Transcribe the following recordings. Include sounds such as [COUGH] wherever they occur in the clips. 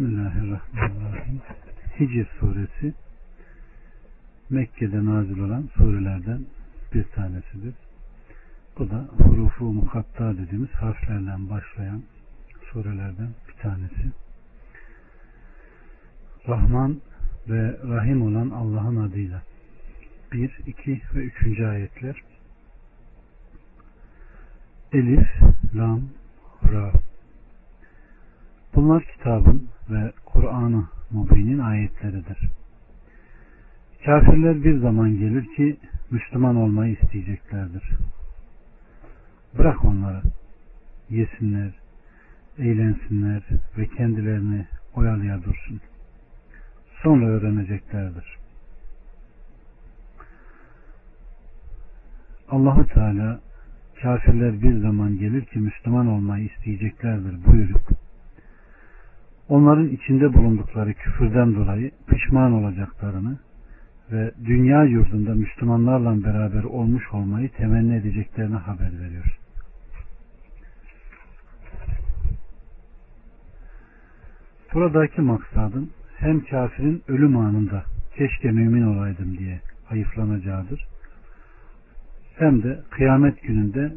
Bismillahirrahmanirrahim. Hicr suresi Mekke'de nazil olan surelerden bir tanesidir. Bu da hurufu mukatta dediğimiz harflerden başlayan surelerden bir tanesi. Rahman ve Rahim olan Allah'ın adıyla. 1, 2 ve 3. ayetler. Elif, Lam, Ra. Bunlar kitabın ve Kur'an-ı Mubin'in ayetleridir. Kafirler bir zaman gelir ki Müslüman olmayı isteyeceklerdir. Bırak onları. Yesinler, eğlensinler ve kendilerini oyalaya dursun. Sonra öğreneceklerdir. Allahu Teala kafirler bir zaman gelir ki Müslüman olmayı isteyeceklerdir buyurup onların içinde bulundukları küfürden dolayı pişman olacaklarını ve dünya yurdunda Müslümanlarla beraber olmuş olmayı temenni edeceklerini haber veriyor. Buradaki maksadın hem kafirin ölüm anında keşke mümin olaydım diye hayıflanacağıdır. Hem de kıyamet gününde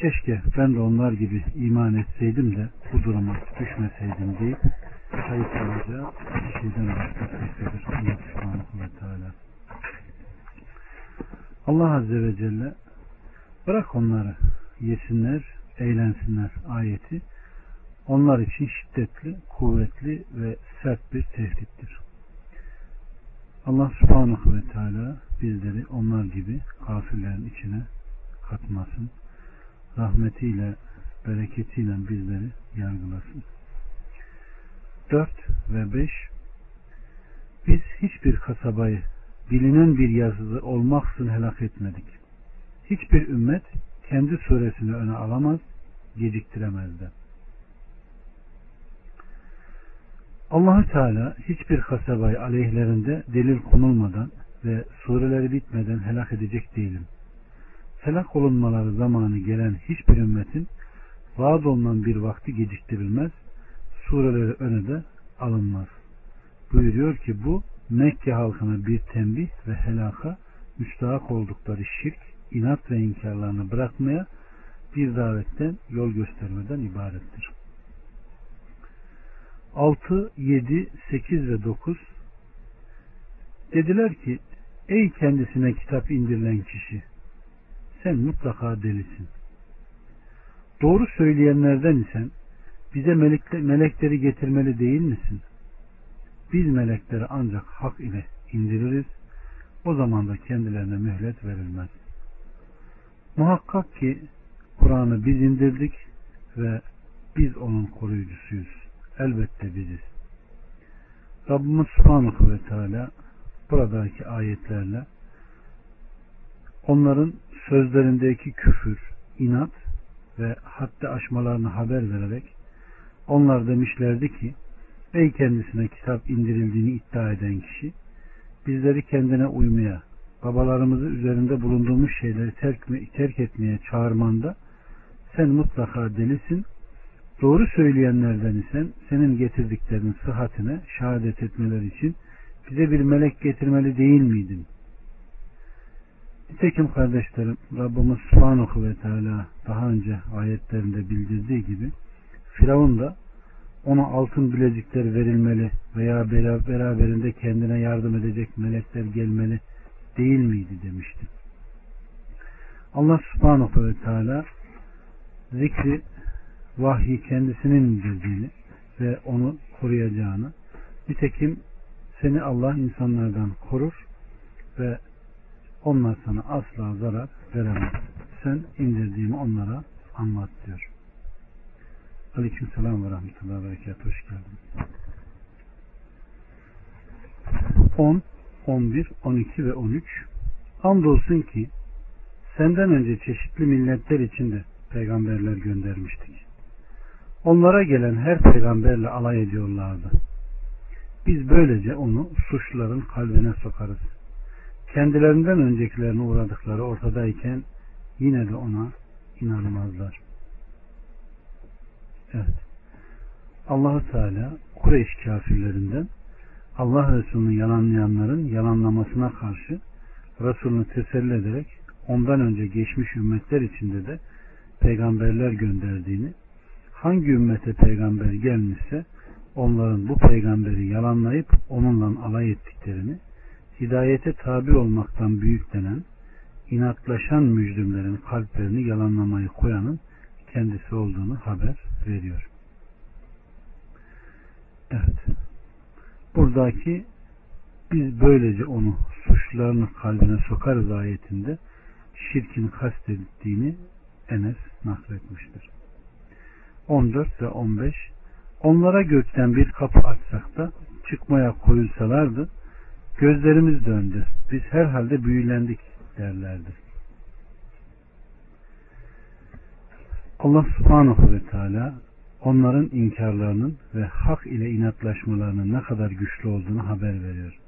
keşke ben de onlar gibi iman etseydim de bu duruma düşmeseydim deyip hayıflanacağı şeyden bahsetmektedir. Allah subhanahu ve teala. Allah Azze ve Celle bırak onları yesinler, eğlensinler ayeti onlar için şiddetli, kuvvetli ve sert bir tehdittir. Allah subhanahu ve teala bizleri onlar gibi kafirlerin içine katmasın. Rahmetiyle, bereketiyle bizleri yargılasın. 4 ve 5 Biz hiçbir kasabayı bilinen bir yazılı olmaksın helak etmedik. Hiçbir ümmet kendi suresini öne alamaz, geciktiremez de. Allahü Teala hiçbir kasabayı aleyhlerinde delil konulmadan ve sureleri bitmeden helak edecek değilim. Helak olunmaları zamanı gelen hiçbir ümmetin vaad olunan bir vakti geciktirilmez, sureleri öne de alınmaz. Buyuruyor ki bu Mekke halkına bir tembih ve helaka müstahak oldukları şirk, inat ve inkarlarını bırakmaya bir davetten yol göstermeden ibarettir. 6, 7, 8 ve 9 dediler ki ey kendisine kitap indirilen kişi sen mutlaka delisin. Doğru söyleyenlerden isen bize melekleri getirmeli değil misin? Biz melekleri ancak hak ile indiririz. O zaman da kendilerine mühlet verilmez. Muhakkak ki Kur'an'ı biz indirdik ve biz onun koruyucusuyuz. Elbette biziz. Rabbimiz Subhanahu ve Teala buradaki ayetlerle onların sözlerindeki küfür, inat ve hatta aşmalarını haber vererek onlar demişlerdi ki ey kendisine kitap indirildiğini iddia eden kişi bizleri kendine uymaya babalarımızı üzerinde bulunduğumuz şeyleri terk, terk etmeye çağırmanda sen mutlaka delisin doğru söyleyenlerden isen senin getirdiklerinin sıhhatine şehadet etmeleri için bize bir melek getirmeli değil miydin? Nitekim kardeşlerim Rabbimiz Subhanahu ve Teala daha önce ayetlerinde bildirdiği gibi Firavun da ona altın bilezikler verilmeli veya beraberinde kendine yardım edecek melekler gelmeli değil miydi demişti. Allah subhanahu ve teala zikri vahyi kendisinin indirdiğini ve onu koruyacağını nitekim seni Allah insanlardan korur ve onlar sana asla zarar veremez. Sen indirdiğimi onlara anlat diyor. Aleyküm selam ve rahmetullahi ve berekat. Hoş geldin. 10, 11, 12 ve 13 Andolsun ki senden önce çeşitli milletler için de peygamberler göndermiştik. Onlara gelen her peygamberle alay ediyorlardı. Biz böylece onu suçluların kalbine sokarız. Kendilerinden öncekilerine uğradıkları ortadayken yine de ona inanmazlar. Evet. Allahu Teala Kureyş kafirlerinden Allah Resulü'nü yalanlayanların yalanlamasına karşı Resulünü teselli ederek ondan önce geçmiş ümmetler içinde de peygamberler gönderdiğini hangi ümmete peygamber gelmişse onların bu peygamberi yalanlayıp onunla alay ettiklerini hidayete tabi olmaktan büyüklenen inatlaşan mücrimlerin kalplerini yalanlamayı koyanın kendisi olduğunu haber veriyor. Evet. Buradaki biz böylece onu suçlarını kalbine sokarız ayetinde şirkin kastettiğini Enes nakletmiştir. 14 ve 15 Onlara gökten bir kapı açsak da çıkmaya koyulsalardı gözlerimiz döndü. Biz herhalde büyülendik derlerdi. Allah subhanahu ve teala onların inkarlarının ve hak ile inatlaşmalarının ne kadar güçlü olduğunu haber veriyor.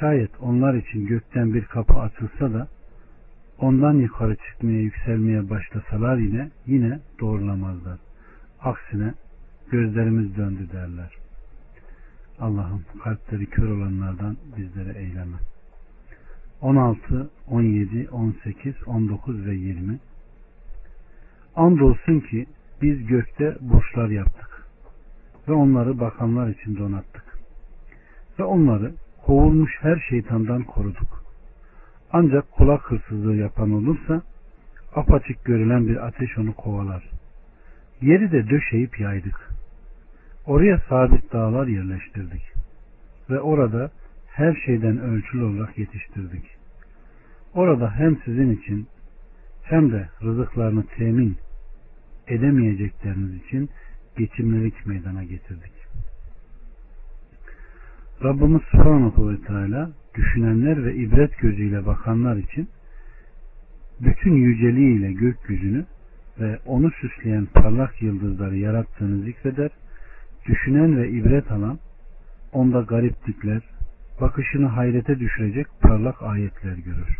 Şayet onlar için gökten bir kapı açılsa da ondan yukarı çıkmaya yükselmeye başlasalar yine yine doğrulamazlar. Aksine gözlerimiz döndü derler. Allah'ım kalpleri kör olanlardan bizlere eyleme. 16, 17, 18, 19 ve 20 Andolsun ki biz gökte burçlar yaptık ve onları bakanlar için donattık. Ve onları kovulmuş her şeytandan koruduk. Ancak kulak hırsızlığı yapan olursa apaçık görülen bir ateş onu kovalar. Yeri de döşeyip yaydık. Oraya sabit dağlar yerleştirdik. Ve orada her şeyden ölçülü olarak yetiştirdik. Orada hem sizin için hem de rızıklarını temin edemeyecekleriniz için geçimlilik meydana getirdik. Rabbimiz Subhanahu ve Teala düşünenler ve ibret gözüyle bakanlar için bütün yüceliğiyle gökyüzünü ve onu süsleyen parlak yıldızları yarattığını zikreder. Düşünen ve ibret alan onda gariplikler, bakışını hayrete düşürecek parlak ayetler görür.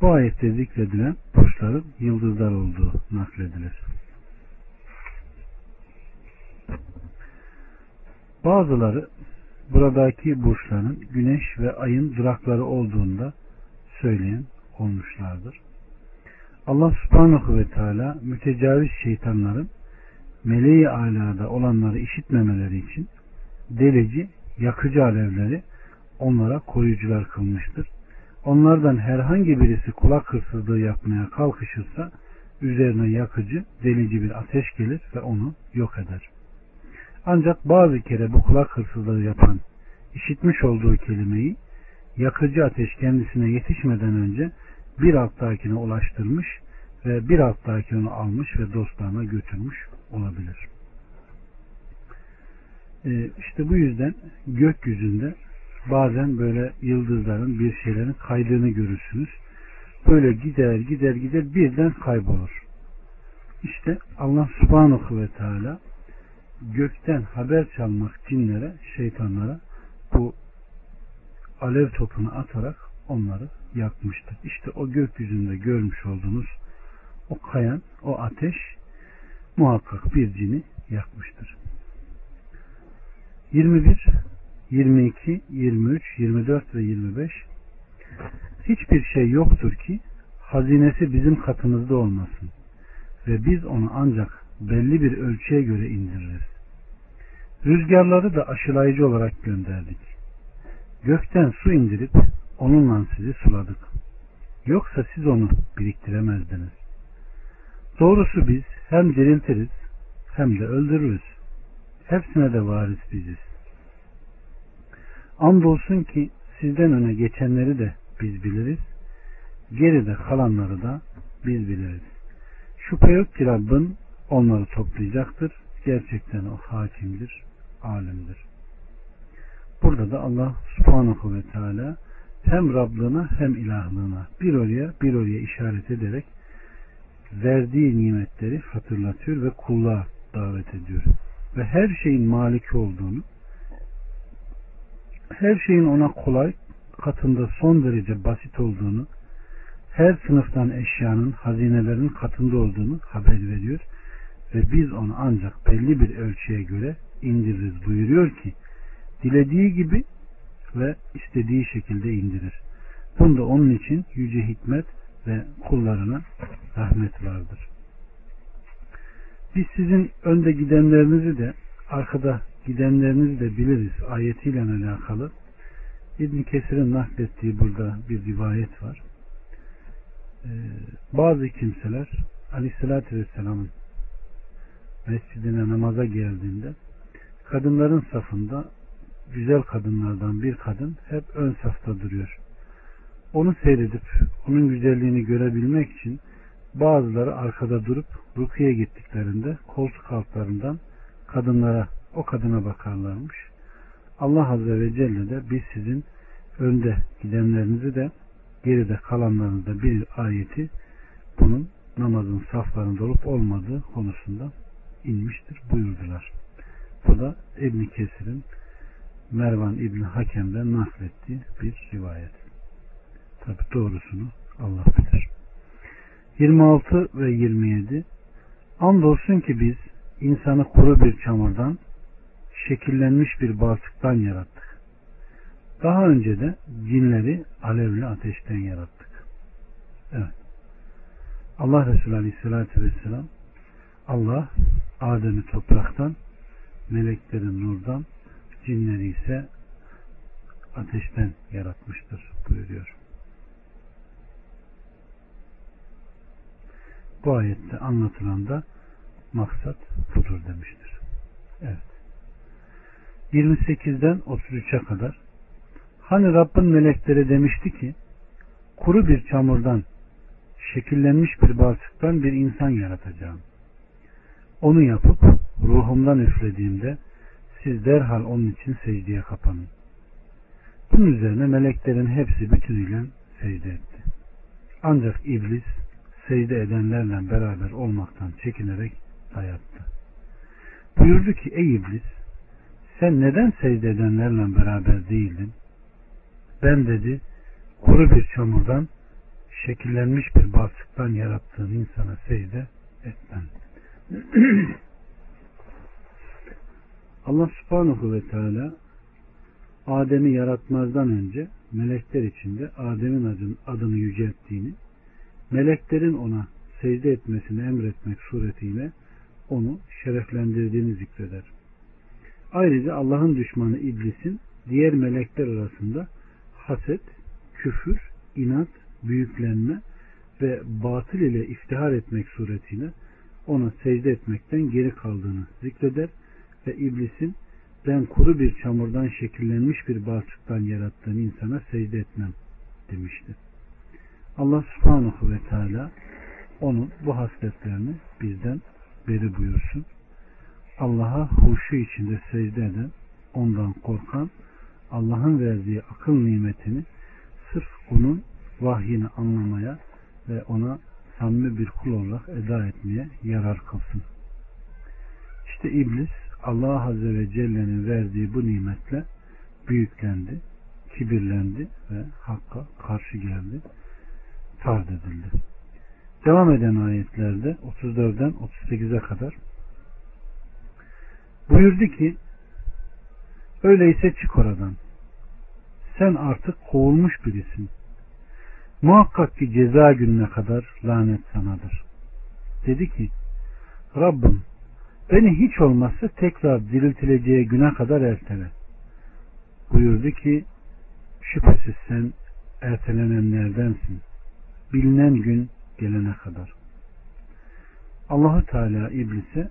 Bu ayette zikredilen burçların yıldızlar olduğu nakledilir. Bazıları buradaki burçların güneş ve ayın durakları olduğunda söyleyen olmuşlardır. Allah subhanahu ve teala mütecaviz şeytanların meleği alada olanları işitmemeleri için delici, yakıcı alevleri onlara koruyucular kılmıştır. Onlardan herhangi birisi kulak hırsızlığı yapmaya kalkışırsa üzerine yakıcı, delici bir ateş gelir ve onu yok eder. Ancak bazı kere bu kulak hırsızlığı yapan işitmiş olduğu kelimeyi yakıcı ateş kendisine yetişmeden önce bir alttakine ulaştırmış ve bir alttaki onu almış ve dostlarına götürmüş olabilir. Ee, işte bu yüzden gökyüzünde bazen böyle yıldızların bir şeylerin kaydığını görürsünüz. Böyle gider gider gider birden kaybolur. İşte Allah subhanahu ve teala gökten haber çalmak cinlere, şeytanlara bu alev topunu atarak onları yakmıştır. İşte o gökyüzünde görmüş olduğunuz o kayan, o ateş muhakkak bir cini yakmıştır. 21, 22, 23, 24 ve 25 Hiçbir şey yoktur ki hazinesi bizim katımızda olmasın ve biz onu ancak belli bir ölçüye göre indiririz. Rüzgarları da aşılayıcı olarak gönderdik. Gökten su indirip onunla sizi suladık. Yoksa siz onu biriktiremezdiniz. Doğrusu biz hem diriltiriz hem de öldürürüz. Hepsine de varis biziz. Andolsun ki sizden öne geçenleri de biz biliriz. Geride kalanları da biz biliriz. Şüphe yok ki Rabbin onları toplayacaktır. Gerçekten o hakimdir, alimdir. Burada da Allah subhanahu ve teala hem Rablığına hem ilahlığına bir oraya bir oraya işaret ederek verdiği nimetleri hatırlatıyor ve kulluğa davet ediyor. Ve her şeyin maliki olduğunu, her şeyin ona kolay, katında son derece basit olduğunu, her sınıftan eşyanın, hazinelerin katında olduğunu haber veriyor. ve biz onu ancak belli bir ölçüye göre indiririz buyuruyor ki dilediği gibi ve istediği şekilde indirir. Bunda onun için yüce hikmet ve kullarına rahmet vardır. Biz sizin önde gidenlerinizi de arkada gidenlerinizi de biliriz ayetiyle alakalı. İbn Kesir'in naklettiği burada bir rivayet var. Ee, bazı kimseler Aleyhisselatü Vesselam'ın mescidine namaza geldiğinde kadınların safında güzel kadınlardan bir kadın hep ön safta duruyor. Onu seyredip onun güzelliğini görebilmek için bazıları arkada durup rukiye gittiklerinde koltuk altlarından kadınlara o kadına bakarlarmış. Allah Azze ve Celle de biz sizin önde gidenlerinizi de geride kalanlarınızda bir ayeti bunun namazın saflarında olup olmadığı konusunda inmiştir buyurdular. Bu da İbn Kesir'in Mervan İbni Hakem'den naklettiği bir rivayet. Tabi doğrusunu Allah bilir. 26 ve 27 Andolsun ki biz insanı kuru bir çamurdan şekillenmiş bir balçıktan yarattık. Daha önce de cinleri alevli ateşten yarattık. Evet. Allah Resulü Aleyhisselatü Vesselam Allah Adem'i topraktan, melekleri nurdan, cinleri ise ateşten yaratmıştır buyuruyor. Bu ayette anlatılan da maksat budur demiştir. Evet. 28'den 33'e kadar Hani Rabbin melekleri demişti ki kuru bir çamurdan şekillenmiş bir balçıktan bir insan yaratacağım. Onu yapıp ruhumdan üflediğimde siz derhal onun için secdeye kapanın. Bunun üzerine meleklerin hepsi bütünüyle secde etti. Ancak iblis secde edenlerle beraber olmaktan çekinerek dayattı. Buyurdu ki ey iblis sen neden secde edenlerle beraber değildin? Ben dedi kuru bir çamurdan şekillenmiş bir balçıktan yarattığın insana secde etmem. [CLEARS THROAT] Allah subhanahu ve teala Adem'i yaratmazdan önce melekler içinde Adem'in adını, adını yücelttiğini, meleklerin ona secde etmesini emretmek suretiyle onu şereflendirdiğini zikreder. Ayrıca Allah'ın düşmanı iblisin diğer melekler arasında haset, küfür, inat, büyüklenme ve batıl ile iftihar etmek suretiyle ona secde etmekten geri kaldığını zikreder ve iblisin ben kuru bir çamurdan şekillenmiş bir balçıktan yarattığın insana secde etmem demişti. Allah subhanahu ve teala onun bu hasletlerini bizden beri buyursun. Allah'a huşu içinde secde eden, ondan korkan, Allah'ın verdiği akıl nimetini sırf onun vahyini anlamaya ve ona samimi bir kul olarak eda etmeye yarar kılsın. İşte iblis Allah Azze ve Celle'nin verdiği bu nimetle büyüklendi, kibirlendi ve hakka karşı geldi, tard edildi. Devam eden ayetlerde 34'den 38'e kadar buyurdu ki öyleyse çık oradan. Sen artık kovulmuş birisin. Muhakkak ki ceza gününe kadar lanet sanadır. Dedi ki Rabbim beni hiç olmazsa tekrar diriltileceği güne kadar ertele. Buyurdu ki şüphesiz sen ertelenenlerdensin. Bilinen gün gelene kadar. Allahu Teala iblise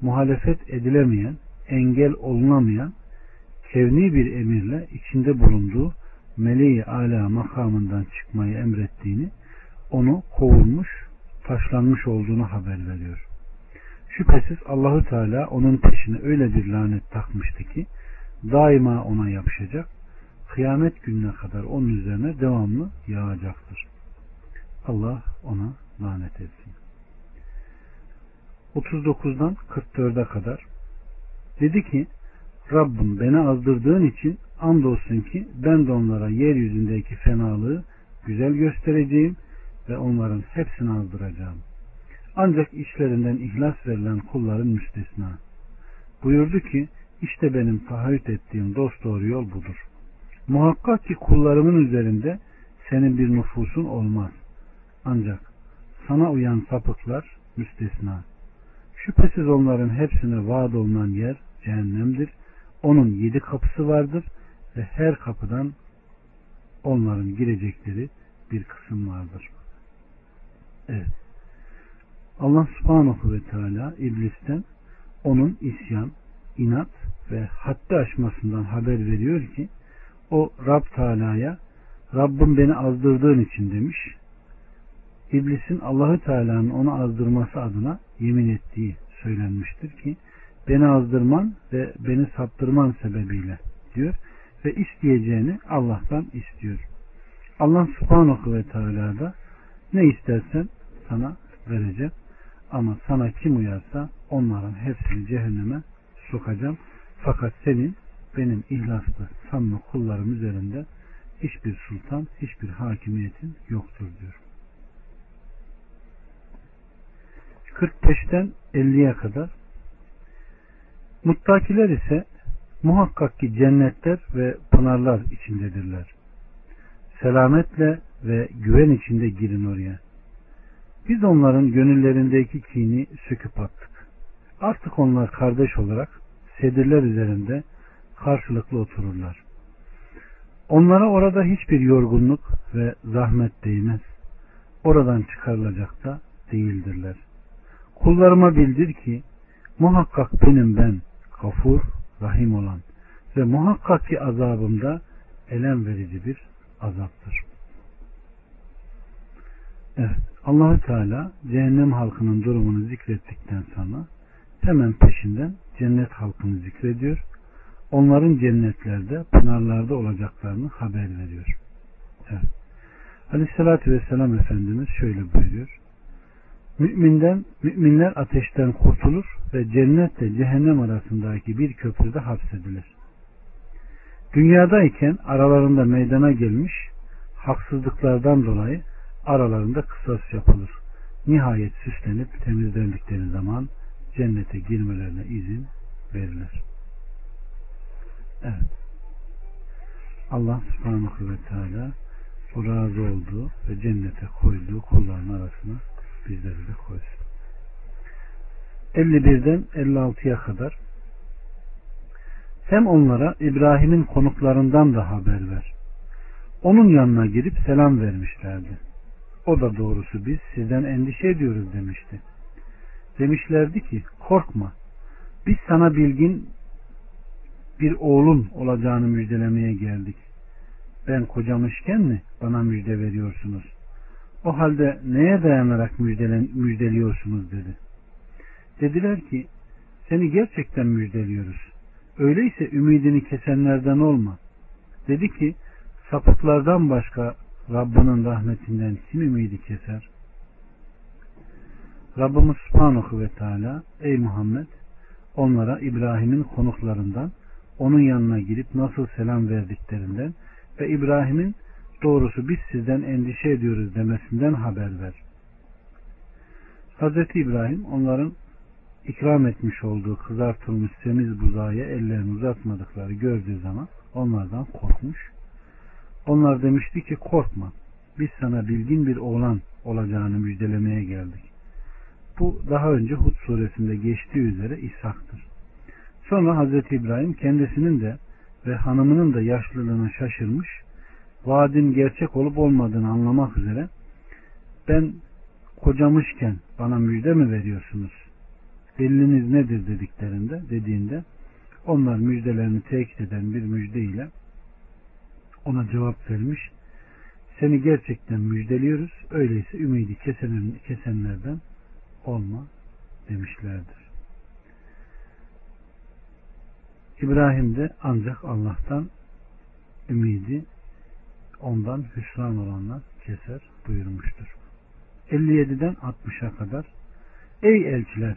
muhalefet edilemeyen, engel olunamayan kevni bir emirle içinde bulunduğu meleği ala makamından çıkmayı emrettiğini, onu kovulmuş, taşlanmış olduğunu haber veriyor. Şüphesiz Allahü Teala onun peşine öyle bir lanet takmıştı ki daima ona yapışacak, kıyamet gününe kadar onun üzerine devamlı yağacaktır. Allah ona lanet etsin. 39'dan 44'e kadar dedi ki Rabbim beni azdırdığın için andolsun ki ben de onlara yeryüzündeki fenalığı güzel göstereceğim ve onların hepsini azdıracağım. Ancak işlerinden ihlas verilen kulların müstesna. Buyurdu ki işte benim taahhüt ettiğim dost doğru yol budur. Muhakkak ki kullarımın üzerinde senin bir nüfusun olmaz. Ancak sana uyan sapıklar müstesna. Şüphesiz onların hepsine vaat olunan yer cehennemdir. Onun yedi kapısı vardır ve her kapıdan onların girecekleri bir kısım vardır. Evet. Allah subhanahu ve teala iblisten onun isyan, inat ve haddi aşmasından haber veriyor ki o Rab Teala'ya Rabbim beni azdırdığın için demiş. İblisin Allahü Teala'nın onu azdırması adına yemin ettiği söylenmiştir ki beni azdırman ve beni saptırman sebebiyle diyor ve isteyeceğini Allah'tan istiyor. Allah subhanahu ve teala da ne istersen sana vereceğim ama sana kim uyarsa onların hepsini cehenneme sokacağım. Fakat senin benim ihlaslı samimi kullarım üzerinde hiçbir sultan, hiçbir hakimiyetin yoktur diyor. 45'ten 50'ye kadar Muttakiler ise muhakkak ki cennetler ve pınarlar içindedirler. Selametle ve güven içinde girin oraya. Biz onların gönüllerindeki kini söküp attık. Artık onlar kardeş olarak sedirler üzerinde karşılıklı otururlar. Onlara orada hiçbir yorgunluk ve zahmet değmez. Oradan çıkarılacak da değildirler. Kullarıma bildir ki muhakkak benim ben gafur, rahim olan ve muhakkak ki azabımda elem verici bir azaptır. Evet, Allahü Teala cehennem halkının durumunu zikrettikten sonra hemen peşinden cennet halkını zikrediyor. Onların cennetlerde, pınarlarda olacaklarını haber veriyor. Evet. Aleyhissalatü Vesselam Efendimiz şöyle buyuruyor. Müminden, müminler ateşten kurtulur ve cennetle cehennem arasındaki bir köprüde hapsedilir. Dünyadayken aralarında meydana gelmiş haksızlıklardan dolayı aralarında kısas yapılır. Nihayet süslenip temizlendikleri zaman cennete girmelerine izin verilir. Evet. Allah subhanahu ve teala o razı olduğu ve cennete koyduğu kulların arasına bizleri de koysun. 51'den 56'ya kadar hem onlara İbrahim'in konuklarından da haber ver. Onun yanına girip selam vermişlerdi. O da doğrusu biz sizden endişe ediyoruz demişti. Demişlerdi ki korkma biz sana bilgin bir oğlun olacağını müjdelemeye geldik. Ben kocamışken mi bana müjde veriyorsunuz? O halde neye dayanarak müjdelen, müjdeliyorsunuz dedi. Dediler ki seni gerçekten müjdeliyoruz. Öyleyse ümidini kesenlerden olma. Dedi ki sapıklardan başka Rabbinin rahmetinden kim ümidi keser? Rabbimiz Subhanahu ve Teala ey Muhammed onlara İbrahim'in konuklarından onun yanına girip nasıl selam verdiklerinden ve İbrahim'in doğrusu biz sizden endişe ediyoruz demesinden haber ver. Hazreti İbrahim onların ikram etmiş olduğu kızartılmış semiz buzağıya ellerini uzatmadıkları gördüğü zaman onlardan korkmuş. Onlar demişti ki korkma biz sana bilgin bir oğlan olacağını müjdelemeye geldik. Bu daha önce Hud suresinde geçtiği üzere İshak'tır. Sonra Hazreti İbrahim kendisinin de ve hanımının da yaşlılığına şaşırmış, vaadin gerçek olup olmadığını anlamak üzere ben kocamışken bana müjde mi veriyorsunuz? Deliliniz nedir dediklerinde dediğinde onlar müjdelerini tekit eden bir müjde ile ona cevap vermiş. Seni gerçekten müjdeliyoruz. Öyleyse ümidi kesen, kesenlerden olma demişlerdir. İbrahim de ancak Allah'tan ümidi ondan hüsran olanlar keser buyurmuştur. 57'den 60'a kadar Ey elçiler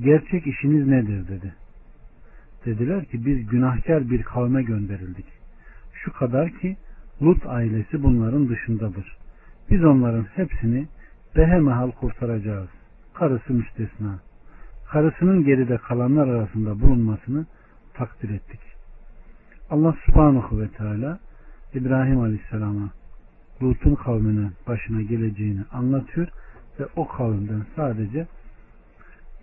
gerçek işiniz nedir dedi. Dediler ki biz günahkar bir kavme gönderildik. Şu kadar ki Lut ailesi bunların dışındadır. Biz onların hepsini behemehal kurtaracağız. karısı müstesna. Karısının geride kalanlar arasında bulunmasını takdir ettik. Allah subhanahu ve teala İbrahim aleyhisselama Lut'un kavmine başına geleceğini anlatıyor ve o kavimden sadece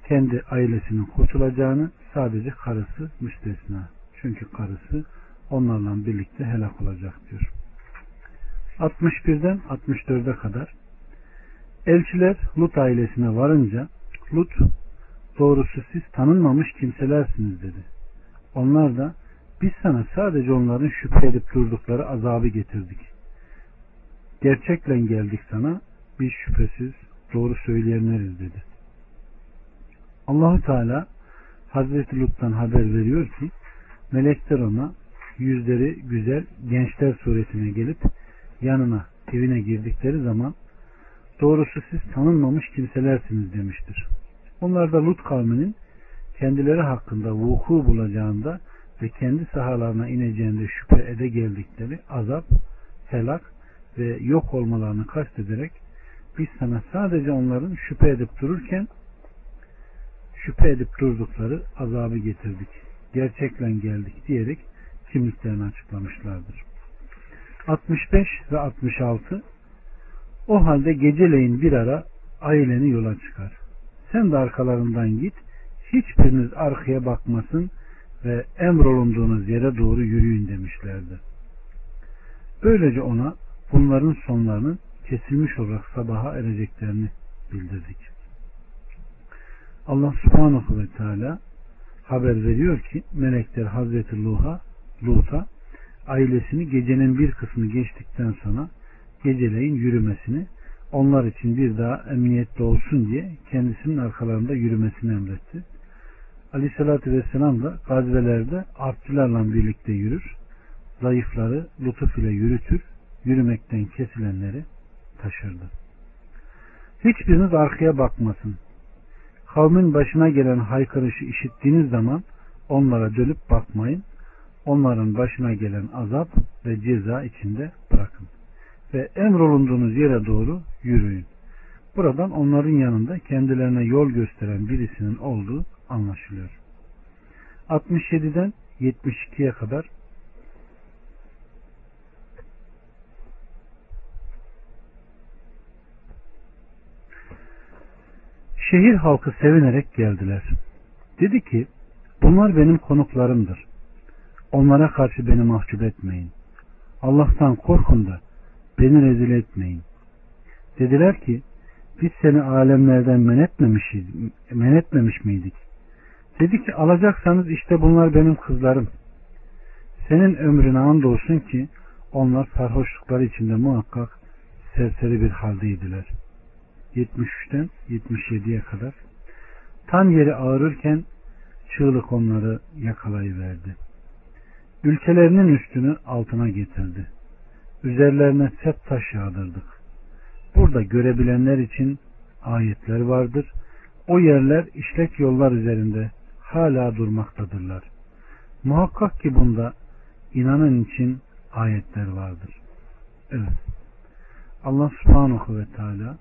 kendi ailesinin kurtulacağını sadece karısı müstesna. Çünkü karısı onlarla birlikte helak olacak diyor. 61'den 64'e kadar Elçiler Lut ailesine varınca Lut doğrusu siz tanınmamış kimselersiniz dedi. Onlar da biz sana sadece onların şüphe edip durdukları azabı getirdik. Gerçekle geldik sana biz şüphesiz doğru söyleyenleriz dedi. Allahu Teala Hazreti Lut'tan haber veriyor ki melekler ona yüzleri güzel gençler suretine gelip yanına evine girdikleri zaman doğrusu siz tanınmamış kimselersiniz demiştir. Onlar da Lut kavminin kendileri hakkında vuku bulacağında ve kendi sahalarına ineceğinde şüphe ede geldikleri azap, helak ve yok olmalarını kastederek biz sana sadece onların şüphe edip dururken şüphe edip durdukları azabı getirdik. Gerçekle geldik diyerek kimliklerini açıklamışlardır. 65 ve 66 O halde geceleyin bir ara aileni yola çıkar. Sen de arkalarından git. Hiçbiriniz arkaya bakmasın ve emrolunduğunuz yere doğru yürüyün demişlerdi. Böylece ona bunların sonlarının kesilmiş olarak sabaha ereceklerini bildirdik. Allah subhanahu ve teala haber veriyor ki melekler Hazreti Luh'a Lut'a ailesini gecenin bir kısmı geçtikten sonra geceleyin yürümesini onlar için bir daha emniyette olsun diye kendisinin arkalarında yürümesini emretti. Aleyhissalatü Vesselam da gazvelerde artçılarla birlikte yürür. Zayıfları lütuf ile yürütür. Yürümekten kesilenleri taşırdı. Hiçbiriniz arkaya bakmasın. Kavmin başına gelen haykırışı işittiğiniz zaman onlara dönüp bakmayın. Onların başına gelen azap ve ceza içinde bırakın. Ve emrolunduğunuz yere doğru yürüyün. Buradan onların yanında kendilerine yol gösteren birisinin olduğu anlaşılıyor. 67'den 72'ye kadar Şehir halkı sevinerek geldiler. Dedi ki bunlar benim konuklarımdır. Onlara karşı beni mahcup etmeyin. Allah'tan korkun da beni rezil etmeyin. Dediler ki biz seni alemlerden men etmemiş miydik? Dedi ki alacaksanız işte bunlar benim kızlarım. Senin ömrüne andolsun ki onlar sarhoşlukları içinde muhakkak serseri bir haldeydiler. 73'ten 77'ye kadar. Tam yeri ağırırken çığlık onları yakalayıverdi. Ülkelerinin üstünü altına getirdi. Üzerlerine sep taş yağdırdık. Burada görebilenler için ayetler vardır. O yerler işlek yollar üzerinde hala durmaktadırlar. Muhakkak ki bunda inanın için ayetler vardır. Evet. Allah subhanahu ve teala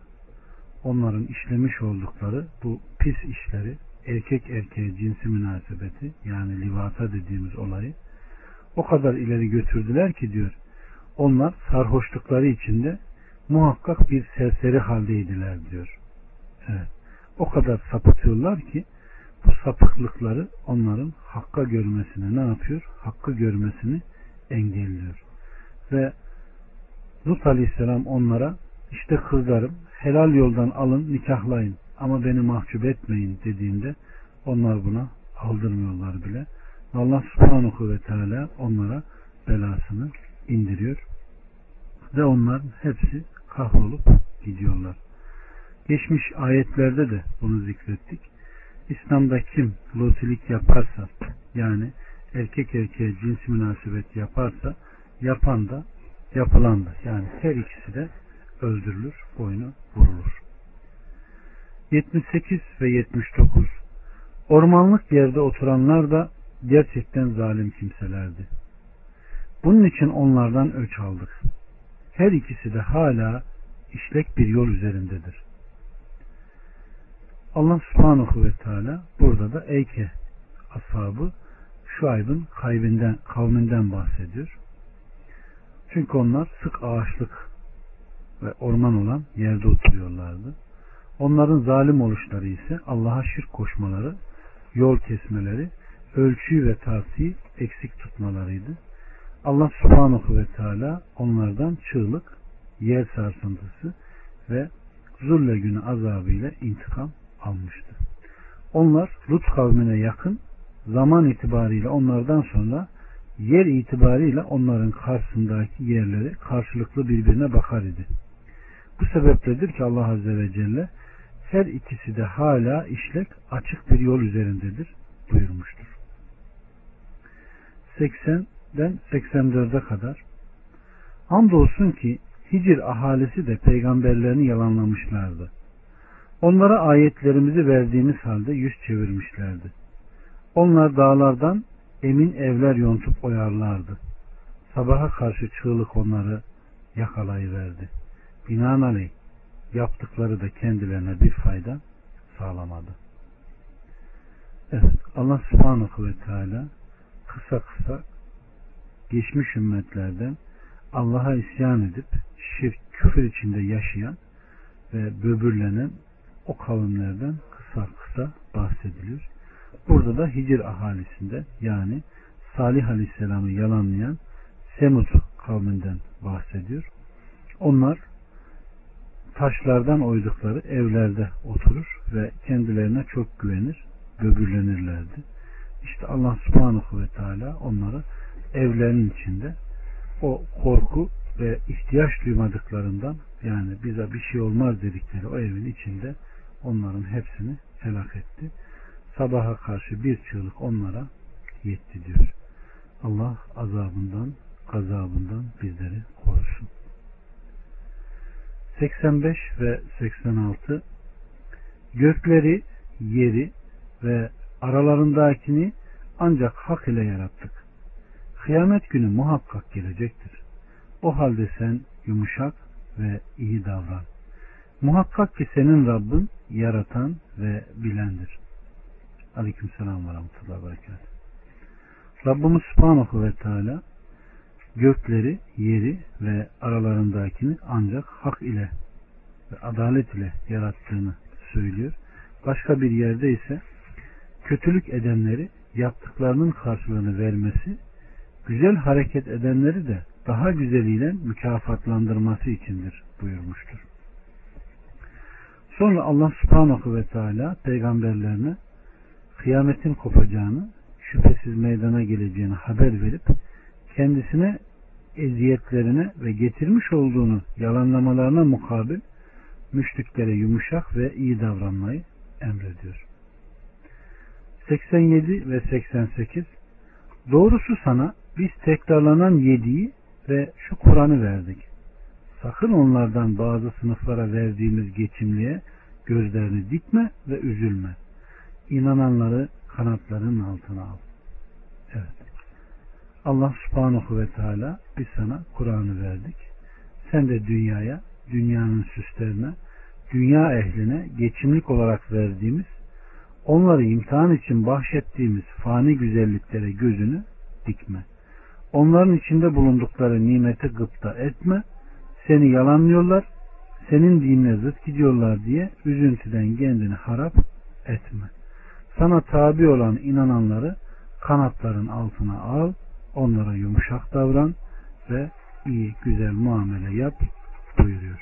onların işlemiş oldukları bu pis işleri erkek erkeğe cinsi münasebeti yani livata dediğimiz olayı o kadar ileri götürdüler ki diyor onlar sarhoşlukları içinde muhakkak bir serseri haldeydiler diyor. Evet. O kadar sapıtıyorlar ki bu sapıklıkları onların hakka görmesini ne yapıyor? Hakkı görmesini engelliyor. Ve Lut Aleyhisselam onlara işte kızlarım helal yoldan alın nikahlayın ama beni mahcup etmeyin dediğinde onlar buna aldırmıyorlar bile. Allah subhanahu ve teala onlara belasını indiriyor. Ve onların hepsi kahrolup gidiyorlar. Geçmiş ayetlerde de bunu zikrettik. İslam'da kim lotilik yaparsa yani erkek erkeğe cins münasebet yaparsa yapan da yapılan da yani her ikisi de öldürülür, boynu vurulur. 78 ve 79 Ormanlık yerde oturanlar da gerçekten zalim kimselerdi. Bunun için onlardan öç aldık. Her ikisi de hala işlek bir yol üzerindedir. Allah subhanahu ve teala burada da Eyke ashabı Şuayb'ın kavminden, kavminden bahsediyor. Çünkü onlar sık ağaçlık ve orman olan yerde oturuyorlardı. Onların zalim oluşları ise Allah'a şirk koşmaları, yol kesmeleri, ölçüyü ve tartıyı eksik tutmalarıydı. Allah subhanahu ve teala onlardan çığlık, yer sarsıntısı ve zulle günü azabıyla intikam almıştı. Onlar Lut kavmine yakın zaman itibariyle onlardan sonra yer itibariyle onların karşısındaki yerleri karşılıklı birbirine bakar idi. Bu sebepledir ki Allah Azze ve Celle her ikisi de hala işlek açık bir yol üzerindedir buyurmuştur. 80'den 84'e kadar Hamdolsun ki Hicr ahalisi de peygamberlerini yalanlamışlardı. Onlara ayetlerimizi verdiğimiz halde yüz çevirmişlerdi. Onlar dağlardan emin evler yontup oyarlardı. Sabaha karşı çığlık onları yakalayıverdi. Binaenaleyh yaptıkları da kendilerine bir fayda sağlamadı. Evet Allah subhanahu ve teala kısa kısa geçmiş ümmetlerden Allah'a isyan edip şirk, küfür içinde yaşayan ve böbürlenen o kavimlerden kısa kısa bahsediliyor. Burada da Hicr ahalisinde yani Salih Aleyhisselam'ı yalanlayan Semud kavminden bahsediyor. Onlar taşlardan oydukları evlerde oturur ve kendilerine çok güvenir, böbürlenirlerdi. İşte Allah subhanahu ve teala onları evlerinin içinde o korku ve ihtiyaç duymadıklarından yani bize bir şey olmaz dedikleri o evin içinde onların hepsini helak etti. Sabaha karşı bir çığlık onlara yetti diyor. Allah azabından, gazabından bizleri korusun. 85 ve 86 Gökleri, yeri ve aralarındakini ancak hak ile yarattık. Kıyamet günü muhakkak gelecektir. O halde sen yumuşak ve iyi davran. Muhakkak ki senin Rabbin yaratan ve bilendir. Aleyküm selam ve rahmetullahi berekat. Rabbimiz Subhanahu ve Teala gökleri, yeri ve aralarındakini ancak hak ile ve adalet ile yarattığını söylüyor. Başka bir yerde ise kötülük edenleri yaptıklarının karşılığını vermesi, güzel hareket edenleri de daha güzeliyle mükafatlandırması içindir buyurmuştur. Sonra Allah subhanahu ve teala peygamberlerine kıyametin kopacağını, şüphesiz meydana geleceğini haber verip kendisine eziyetlerine ve getirmiş olduğunu yalanlamalarına mukabil müşriklere yumuşak ve iyi davranmayı emrediyor. 87 ve 88 Doğrusu sana biz tekrarlanan yediği ve şu Kur'an'ı verdik. Sakın onlardan bazı sınıflara verdiğimiz geçimliğe gözlerini dikme ve üzülme. İnananları kanatlarının altına al. Evet. Allah subhanahu ve teala biz sana Kur'an'ı verdik. Sen de dünyaya, dünyanın süslerine, dünya ehline geçimlik olarak verdiğimiz, onları imtihan için bahşettiğimiz fani güzelliklere gözünü dikme. Onların içinde bulundukları nimeti gıpta etme. Seni yalanlıyorlar, senin dinine zıt gidiyorlar diye üzüntüden kendini harap etme. Sana tabi olan inananları kanatların altına al, onlara yumuşak davran ve iyi güzel muamele yap buyuruyor.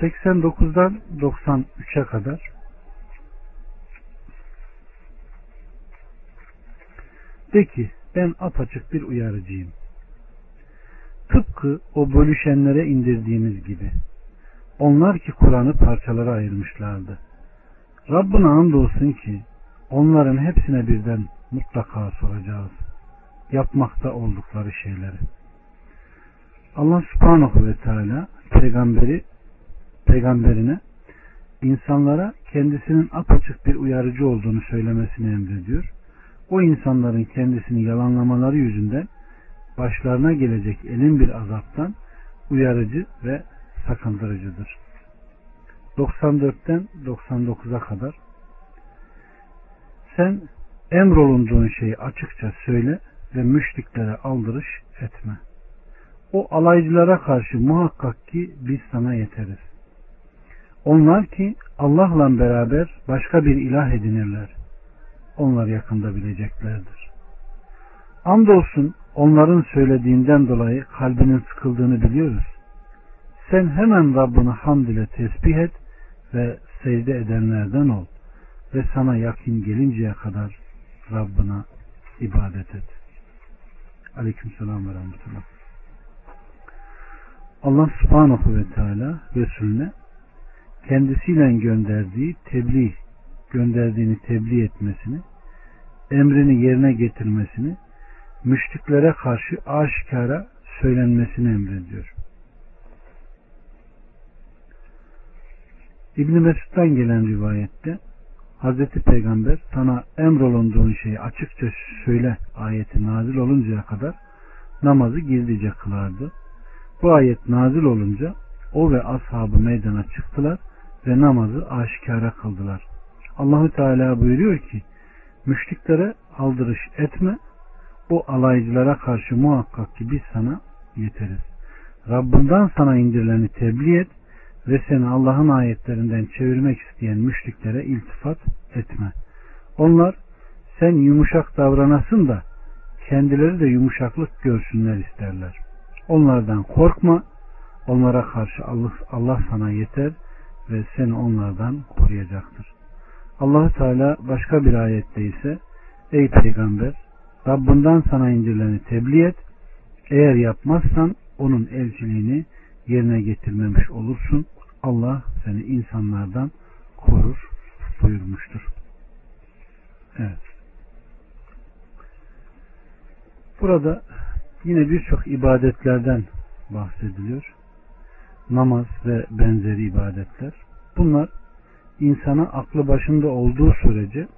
89'dan 93'e kadar de ki ben apaçık bir uyarıcıyım. Tıpkı o bölüşenlere indirdiğimiz gibi. Onlar ki Kur'an'ı parçalara ayırmışlardı. Rabbına andolsun ki onların hepsine birden mutlaka soracağız. Yapmakta oldukları şeyleri. Allah subhanahu ve teala peygamberi peygamberine insanlara kendisinin apaçık bir uyarıcı olduğunu söylemesini emrediyor o insanların kendisini yalanlamaları yüzünden başlarına gelecek elin bir azaptan uyarıcı ve sakındırıcıdır. 94'ten 99'a kadar sen emrolunduğun şeyi açıkça söyle ve müşriklere aldırış etme. O alaycılara karşı muhakkak ki biz sana yeteriz. Onlar ki Allah'la beraber başka bir ilah edinirler. Onlar yakında bileceklerdir. Andolsun onların söylediğinden dolayı kalbinin sıkıldığını biliyoruz. Sen hemen Rabbini hamd ile tesbih et ve secde edenlerden ol ve sana yakin gelinceye kadar Rabbına ibadet et. Aleyküm selam ve rahmetullah. Allah subhanahu ve teala Resulüne kendisiyle gönderdiği tebliğ, gönderdiğini tebliğ etmesini, emrini yerine getirmesini, müşriklere karşı aşikara söylenmesini emrediyor. İbn Mesud'dan gelen rivayette Hazreti Peygamber sana emrolunduğun şeyi açıkça söyle ayeti nazil oluncaya kadar namazı gizlice kılardı. Bu ayet nazil olunca o ve ashabı meydana çıktılar ve namazı aşikara kıldılar. Allahü Teala buyuruyor ki müşriklere aldırış etme o alaycılara karşı muhakkak ki biz sana yeteriz. Rabbinden sana indirileni tebliğ et ve seni Allah'ın ayetlerinden çevirmek isteyen müşriklere iltifat etme. Onlar sen yumuşak davranasın da kendileri de yumuşaklık görsünler isterler. Onlardan korkma. Onlara karşı Allah, Allah sana yeter ve seni onlardan koruyacaktır. allah Teala başka bir ayette ise Ey peygamber Rabbinden sana indirileni tebliğ et. Eğer yapmazsan onun elçiliğini yerine getirmemiş olursun. Allah seni insanlardan korur buyurmuştur. Evet. Burada yine birçok ibadetlerden bahsediliyor. Namaz ve benzeri ibadetler. Bunlar insana aklı başında olduğu sürece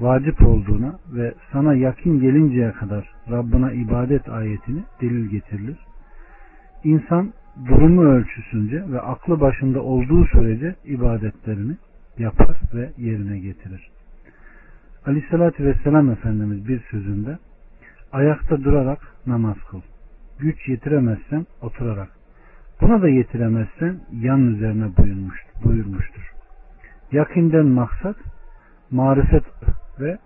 vacip olduğuna ve sana yakın gelinceye kadar Rabbına ibadet ayetini delil getirilir. İnsan durumu ölçüsünce ve aklı başında olduğu sürece ibadetlerini yapar ve yerine getirir. Aleyhissalatü Vesselam Efendimiz bir sözünde ayakta durarak namaz kıl. Güç yetiremezsen oturarak. Buna da yetiremezsen yan üzerine buyurmuştur. Yakinden maksat marifet ve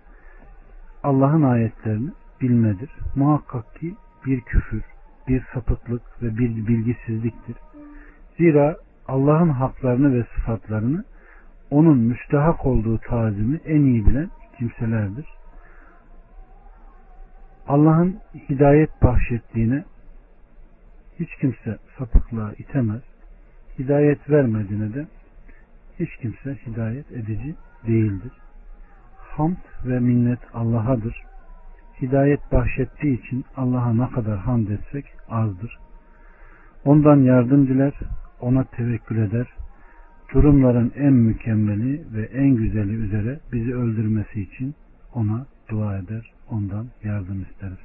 Allah'ın ayetlerini bilmedir. Muhakkak ki bir küfür, bir sapıklık ve bir bilgisizliktir. Zira Allah'ın haklarını ve sıfatlarını onun müstehak olduğu tazimi en iyi bilen kimselerdir. Allah'ın hidayet bahşettiğine hiç kimse sapıklığa itemez. Hidayet vermediğine de hiç kimse hidayet edici değildir. Hamd ve minnet Allah'adır. Hidayet bahşettiği için Allah'a ne kadar hamd etsek azdır. Ondan yardım diler, ona tevekkül eder. Durumların en mükemmeli ve en güzeli üzere bizi öldürmesi için ona dua eder, ondan yardım isteriz.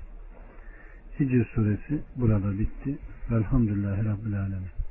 Hicr suresi burada bitti. Velhamdülillahi Rabbil Alemin.